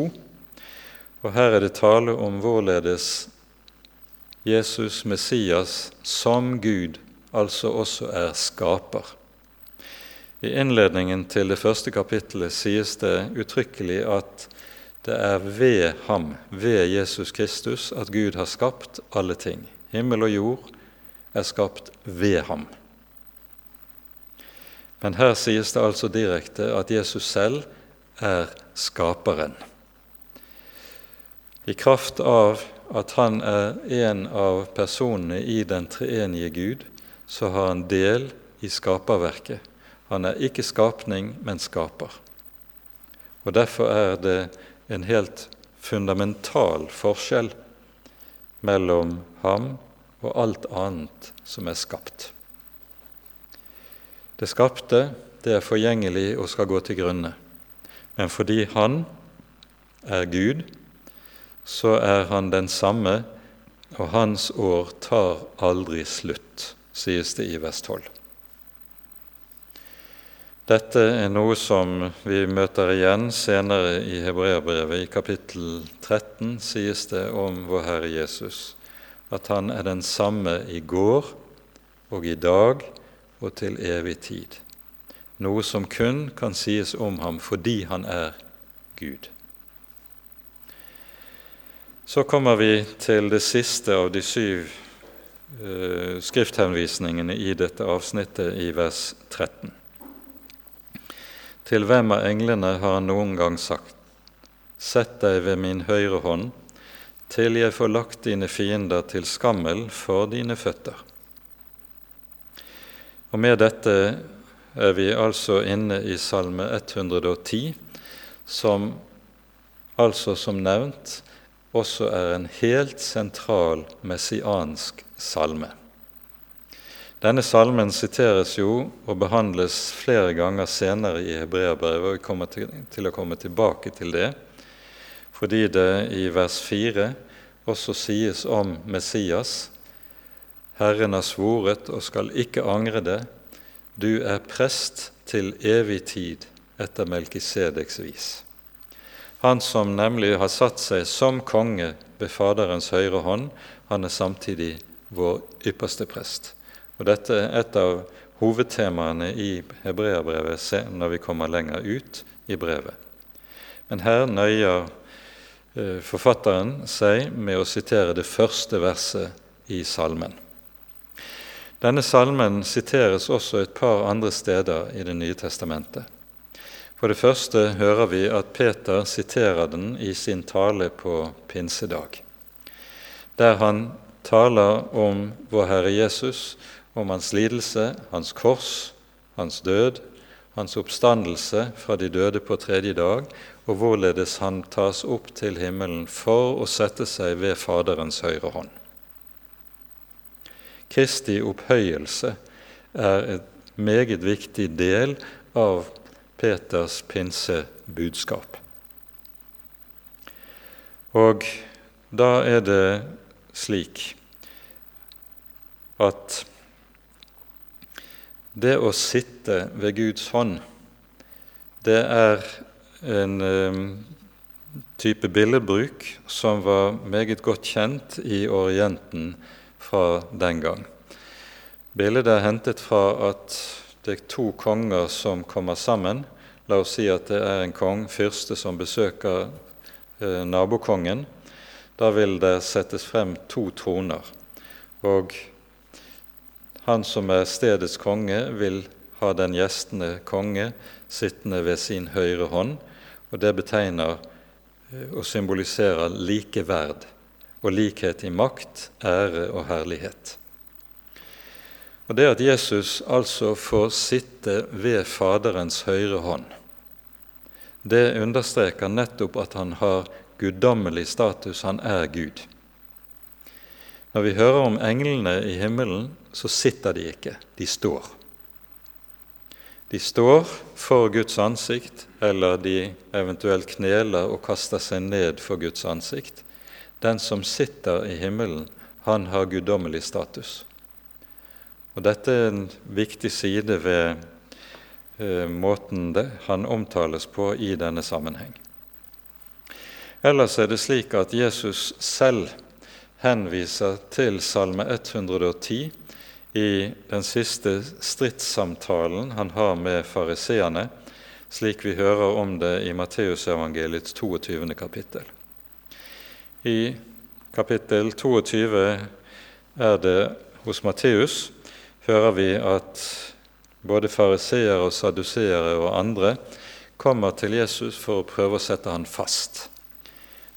Og her er det tale om hvorledes Jesus Messias som Gud altså også er skaper. I innledningen til det første kapittelet sies det uttrykkelig at det er ved ham, ved Jesus Kristus, at Gud har skapt alle ting. Himmel og jord er skapt ved ham. Men her sies det altså direkte at Jesus selv er skaperen. I kraft av at han er en av personene i den treenige Gud, så har han del i skaperverket. Han er ikke skapning, men skaper. Og Derfor er det en helt fundamental forskjell mellom ham og alt annet som er skapt. Det skapte, det er forgjengelig og skal gå til grunne. Men fordi han er Gud, så er han den samme, og hans år tar aldri slutt, sies det i 12. Dette er noe som vi møter igjen senere i Hebreabrevet. I kapittel 13 sies det om vår Herre Jesus at han er den samme i går og i dag og til evig tid. Noe som kun kan sies om ham fordi han er Gud. Så kommer vi til det siste av de syv uh, skrifthenvisningene i dette avsnittet i vers 13. Til hvem av englene har han noen gang sagt:" Sett deg ved min høyre hånd, til jeg får lagt dine fiender til skammel for dine føtter. Og Med dette er vi altså inne i Salme 110, som altså som nevnt også er en helt sentral messiansk salme. Denne salmen siteres jo og behandles flere ganger senere i Hebreabrevet, og vi kommer til, til, å komme tilbake til det, fordi det i vers 4 også sies om Messias Herren har svoret og skal ikke angre det, du er prest til evig tid etter Melkisedeks vis. Han som nemlig har satt seg som konge ved Faderens høyre hånd, han er samtidig vår ypperste prest. Og Dette er et av hovedtemaene i hebreerbrevet når vi kommer lenger ut i brevet. Men her nøyer eh, forfatteren seg med å sitere det første verset i salmen. Denne salmen siteres også et par andre steder i Det nye testamentet. For det første hører vi at Peter siterer den i sin tale på pinsedag, der han taler om vår Herre Jesus, om hans lidelse, hans kors, hans død, hans oppstandelse fra de døde på tredje dag, og hvorledes han tas opp til himmelen for å sette seg ved Faderens høyre hånd. Kristi opphøyelse er et meget viktig del av Peters pinsebudskap. Og da er det slik at det å sitte ved Guds hånd, det er en um, type billedbruk som var meget godt kjent i Orienten fra den gang. Bildet er hentet fra at det er to konger som kommer sammen. La oss si at det er en kong, fyrste, som besøker eh, nabokongen. Da vil det settes frem to troner. Og han som er stedets konge, vil ha den gjestende konge sittende ved sin høyre hånd, og det betegner eh, og symboliserer likeverd og likhet i makt, ære og herlighet. Og Det at Jesus altså får sitte ved Faderens høyre hånd, det understreker nettopp at han har guddommelig status, han er Gud. Når vi hører om englene i himmelen, så sitter de ikke, de står. De står for Guds ansikt, eller de eventuelt kneler og kaster seg ned for Guds ansikt. Den som sitter i himmelen, han har guddommelig status. Og Dette er en viktig side ved eh, måten det, han omtales på i denne sammenheng. Ellers er det slik at Jesus selv henviser til Salme 110 i den siste stridssamtalen han har med fariseerne, slik vi hører om det i Matteusevangeliets 22. kapittel. I kapittel 22 er det hos Matteus hører vi at både fariseere og saduseere og andre kommer til Jesus for å prøve å sette han fast.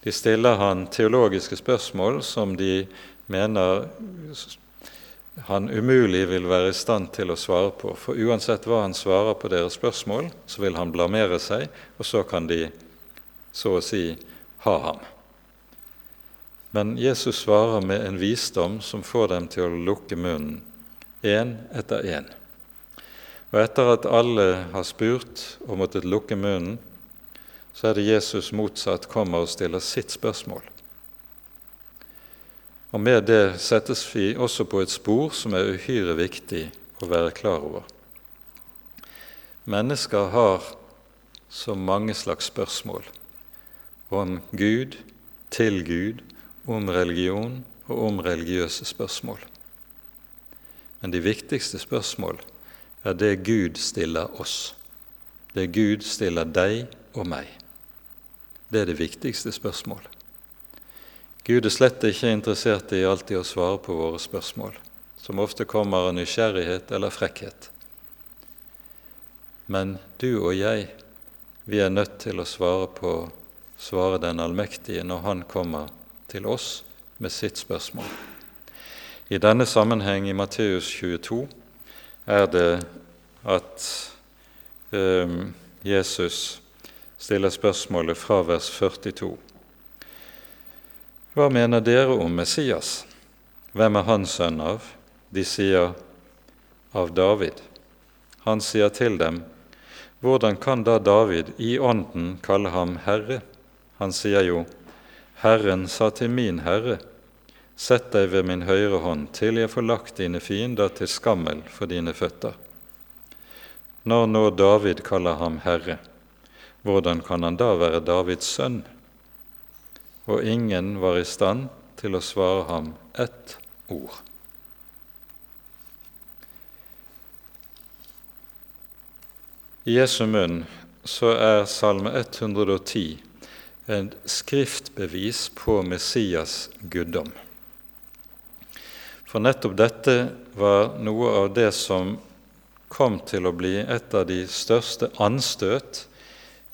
De stiller han teologiske spørsmål som de mener han umulig vil være i stand til å svare på. For uansett hva han svarer på deres spørsmål, så vil han blamere seg, og så kan de så å si ha ham. Men Jesus svarer med en visdom som får dem til å lukke munnen, én etter én. Og etter at alle har spurt og måttet lukke munnen, så er det Jesus motsatt kommer og stiller sitt spørsmål. Og Med det settes vi også på et spor som er uhyre viktig å være klar over. Mennesker har så mange slags spørsmål om Gud, til Gud, om religion og om religiøse spørsmål. Men de viktigste spørsmål er det Gud stiller oss. Det Gud stiller deg og meg. Det er det viktigste spørsmålet. Gud er slett ikke interessert i alltid å svare på våre spørsmål, som ofte kommer av nysgjerrighet eller frekkhet. Men du og jeg, vi er nødt til å svare på svare den allmektige når Han kommer til oss med sitt spørsmål. I denne sammenheng i Matteus 22 er det at um, Jesus stiller spørsmålet fra vers 42. Hva mener dere om Messias? Hvem er han sønn av? De sier av David. Han sier til dem, hvordan kan da David i ånden kalle ham Herre? Han sier jo, Herren sa til min Herre, Sett deg ved min høyre hånd til jeg får lagt dine fiender til skammel for dine føtter. Når nå David kaller ham Herre, hvordan kan han da være Davids sønn? Og ingen var i stand til å svare ham ett ord. I Jesu munn så er Salme 110 et skriftbevis på Messias guddom. For nettopp dette var noe av det som kom til å bli et av de største anstøt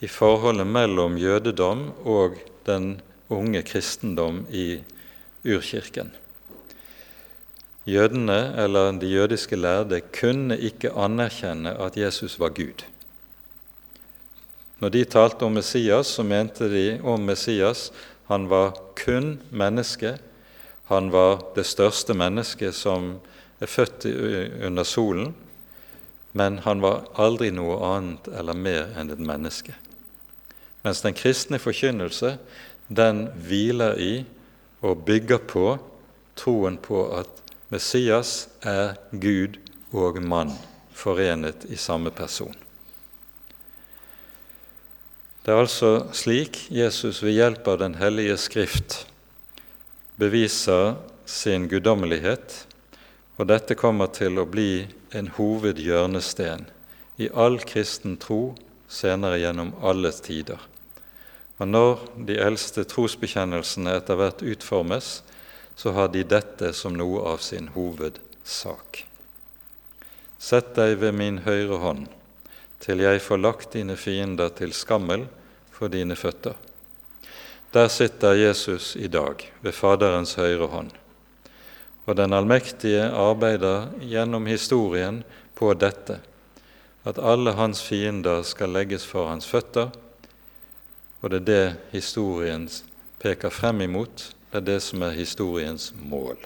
i forholdet mellom jødedom og den unge kristendom i urkirken. Jødene, eller de jødiske lærde, kunne ikke anerkjenne at Jesus var Gud. Når de talte om Messias, så mente de om Messias han var kun menneske. Han var det største mennesket som er født under solen, men han var aldri noe annet eller mer enn et menneske. Mens den kristne forkynnelse den hviler i og bygger på troen på at Messias er Gud og mann forenet i samme person. Det er altså slik Jesus ved hjelp av Den hellige Skrift beviser sin guddommelighet, og dette kommer til å bli en hovedhjørnesten i all kristen tro senere gjennom alle tider. Og når de eldste trosbekjennelsene etter hvert utformes, så har de dette som noe av sin hovedsak. Sett deg ved min høyre hånd til jeg får lagt dine fiender til skammel for dine føtter. Der sitter Jesus i dag, ved Faderens høyre hånd. Og den allmektige arbeider gjennom historien på dette, at alle hans fiender skal legges for hans føtter, og det er det historien peker frem imot, det er det som er historiens mål.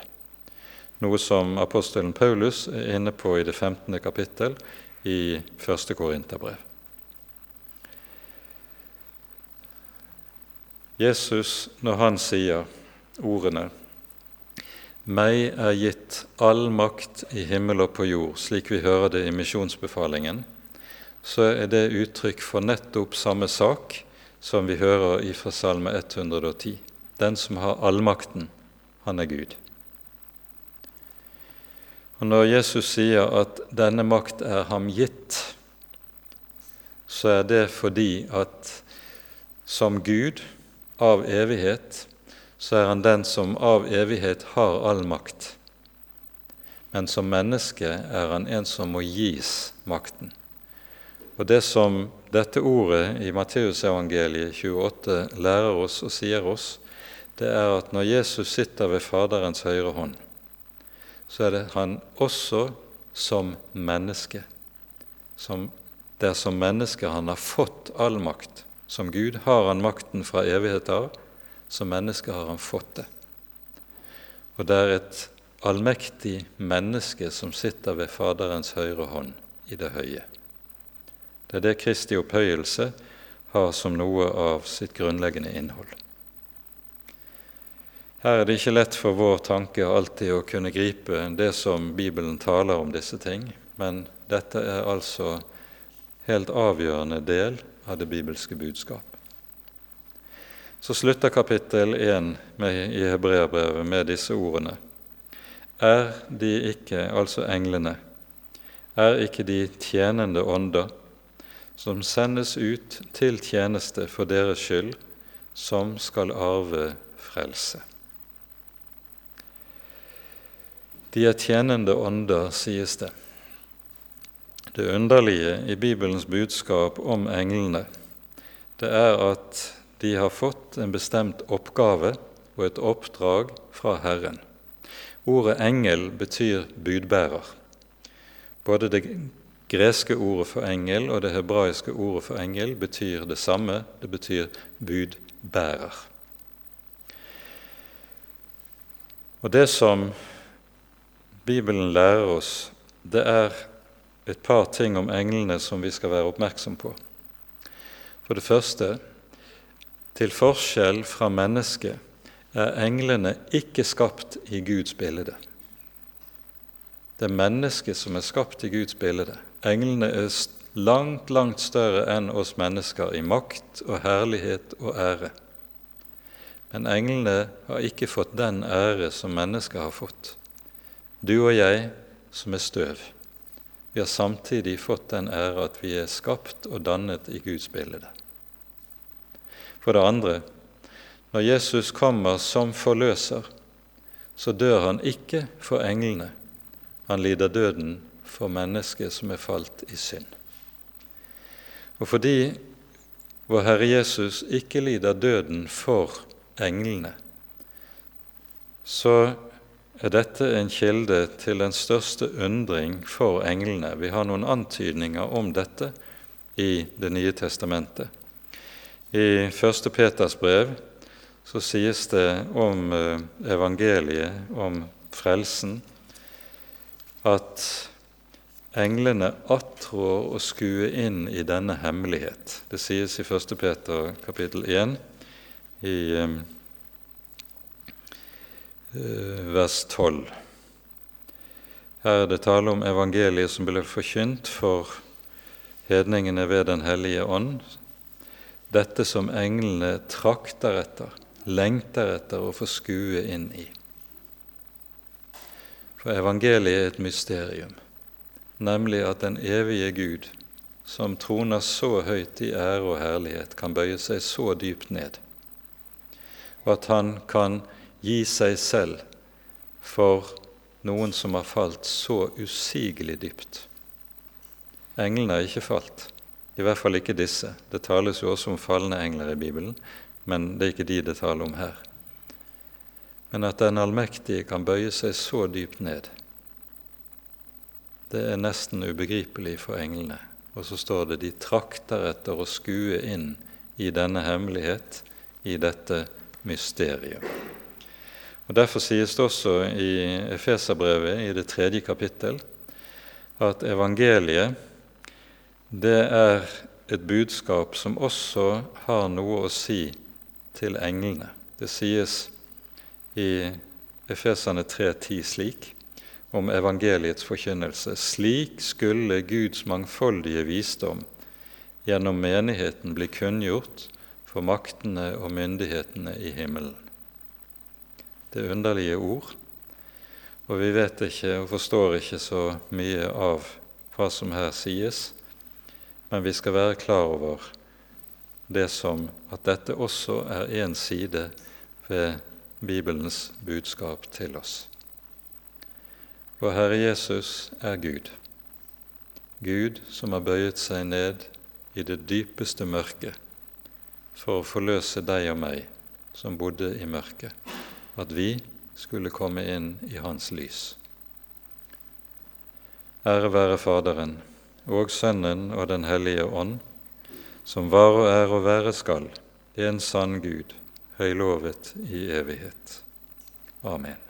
Noe som apostelen Paulus er inne på i det 15. kapittel i 1. Korinterbrev. Jesus, når han sier ordene meg er gitt all makt i himmel og på jord, slik vi hører det i misjonsbefalingen, så er det uttrykk for nettopp samme sak som vi hører i fra Salme 110. Den som har allmakten, han er Gud. Og Når Jesus sier at denne makt er ham gitt, så er det fordi at som Gud av evighet, så er han den som av evighet har all makt. Men som menneske er han en som må gis makten. Og Det som dette ordet i Matteusevangeliet 28 lærer oss og sier oss, det er at når Jesus sitter ved Faderens høyre hånd, så er det han også som menneske. Som, det er som menneske han har fått all makt. Som Gud har han makten fra evighet av. Som menneske har han fått det. Og det er et allmektig menneske som sitter ved Faderens høyre hånd i det høye. Det er det Kristi opphøyelse har som noe av sitt grunnleggende innhold. Her er det ikke lett for vår tanke alltid å kunne gripe det som Bibelen taler om disse ting, men dette er altså helt avgjørende del av det bibelske budskap. Så slutter kapittel 1 med, i Hebreabrevet med disse ordene. Er de ikke, altså englene, er ikke de tjenende ånder, som sendes ut til tjeneste for deres skyld, som skal arve frelse? De er tjenende ånder, sies det. Det underlige i Bibelens budskap om englene, det er at de har fått en bestemt oppgave og et oppdrag fra Herren. Ordet engel betyr budbærer. Både det greske ordet for engel og det hebraiske ordet for engel betyr det samme. Det betyr budbærer. Og Det som Bibelen lærer oss, det er et par ting om englene som vi skal være oppmerksom på. For det første, til forskjell fra mennesket er englene ikke skapt i Guds bilde. Det er mennesket som er skapt i Guds bilde. Englene er langt, langt større enn oss mennesker i makt og herlighet og ære. Men englene har ikke fått den ære som mennesker har fått. Du og jeg som er støv, vi har samtidig fått den ære at vi er skapt og dannet i Guds bilde. For det andre, når Jesus kommer som forløser, så dør han ikke for englene. Han lider døden for mennesket som er falt i synd. Og fordi vår Herre Jesus ikke lider døden for englene, så er dette en kilde til den største undring for englene. Vi har noen antydninger om dette i Det nye testamentet. I 1. Peters brev så sies det om eh, evangeliet, om frelsen, at englene attrår å skue inn i denne hemmelighet. Det sies i 1. Peter kapittel 1 i eh, vers 12. Her er det tale om evangeliet som ble forkynt for hedningene ved Den hellige ånd, dette som englene trakter etter, lengter etter å få skue inn i. For evangeliet er et mysterium, nemlig at den evige Gud, som troner så høyt i ære og herlighet, kan bøye seg så dypt ned, og at han kan gi seg selv for noen som har falt så usigelig dypt. Englene har ikke falt, i hvert fall ikke disse. Det tales jo også om falne engler i Bibelen, men det er ikke de det taler om her. Men at den allmektige kan bøye seg så dypt ned, det er nesten ubegripelig for englene. Og så står det de trakter etter å skue inn i denne hemmelighet, i dette mysterium. Og Derfor sies det også i Efeserbrevet i det tredje kapittel at evangeliet det er et budskap som også har noe å si til englene. Det sies i Efesane 3,10 slik om evangeliets forkynnelse. Slik skulle Guds mangfoldige visdom gjennom menigheten bli kunngjort for maktene og myndighetene i himmelen. Det er underlige ord, og vi vet ikke og forstår ikke så mye av hva som her sies, men vi skal være klar over det som at dette også er én side ved Bibelens budskap til oss. Vår Herre Jesus er Gud, Gud som har bøyet seg ned i det dypeste mørket for å forløse deg og meg som bodde i mørket, at vi skulle komme inn i Hans lys. Ære være Faderen og Sønnen og Den hellige ånd, som var og er og være skal, en sann Gud, høylovet i evighet. Amen.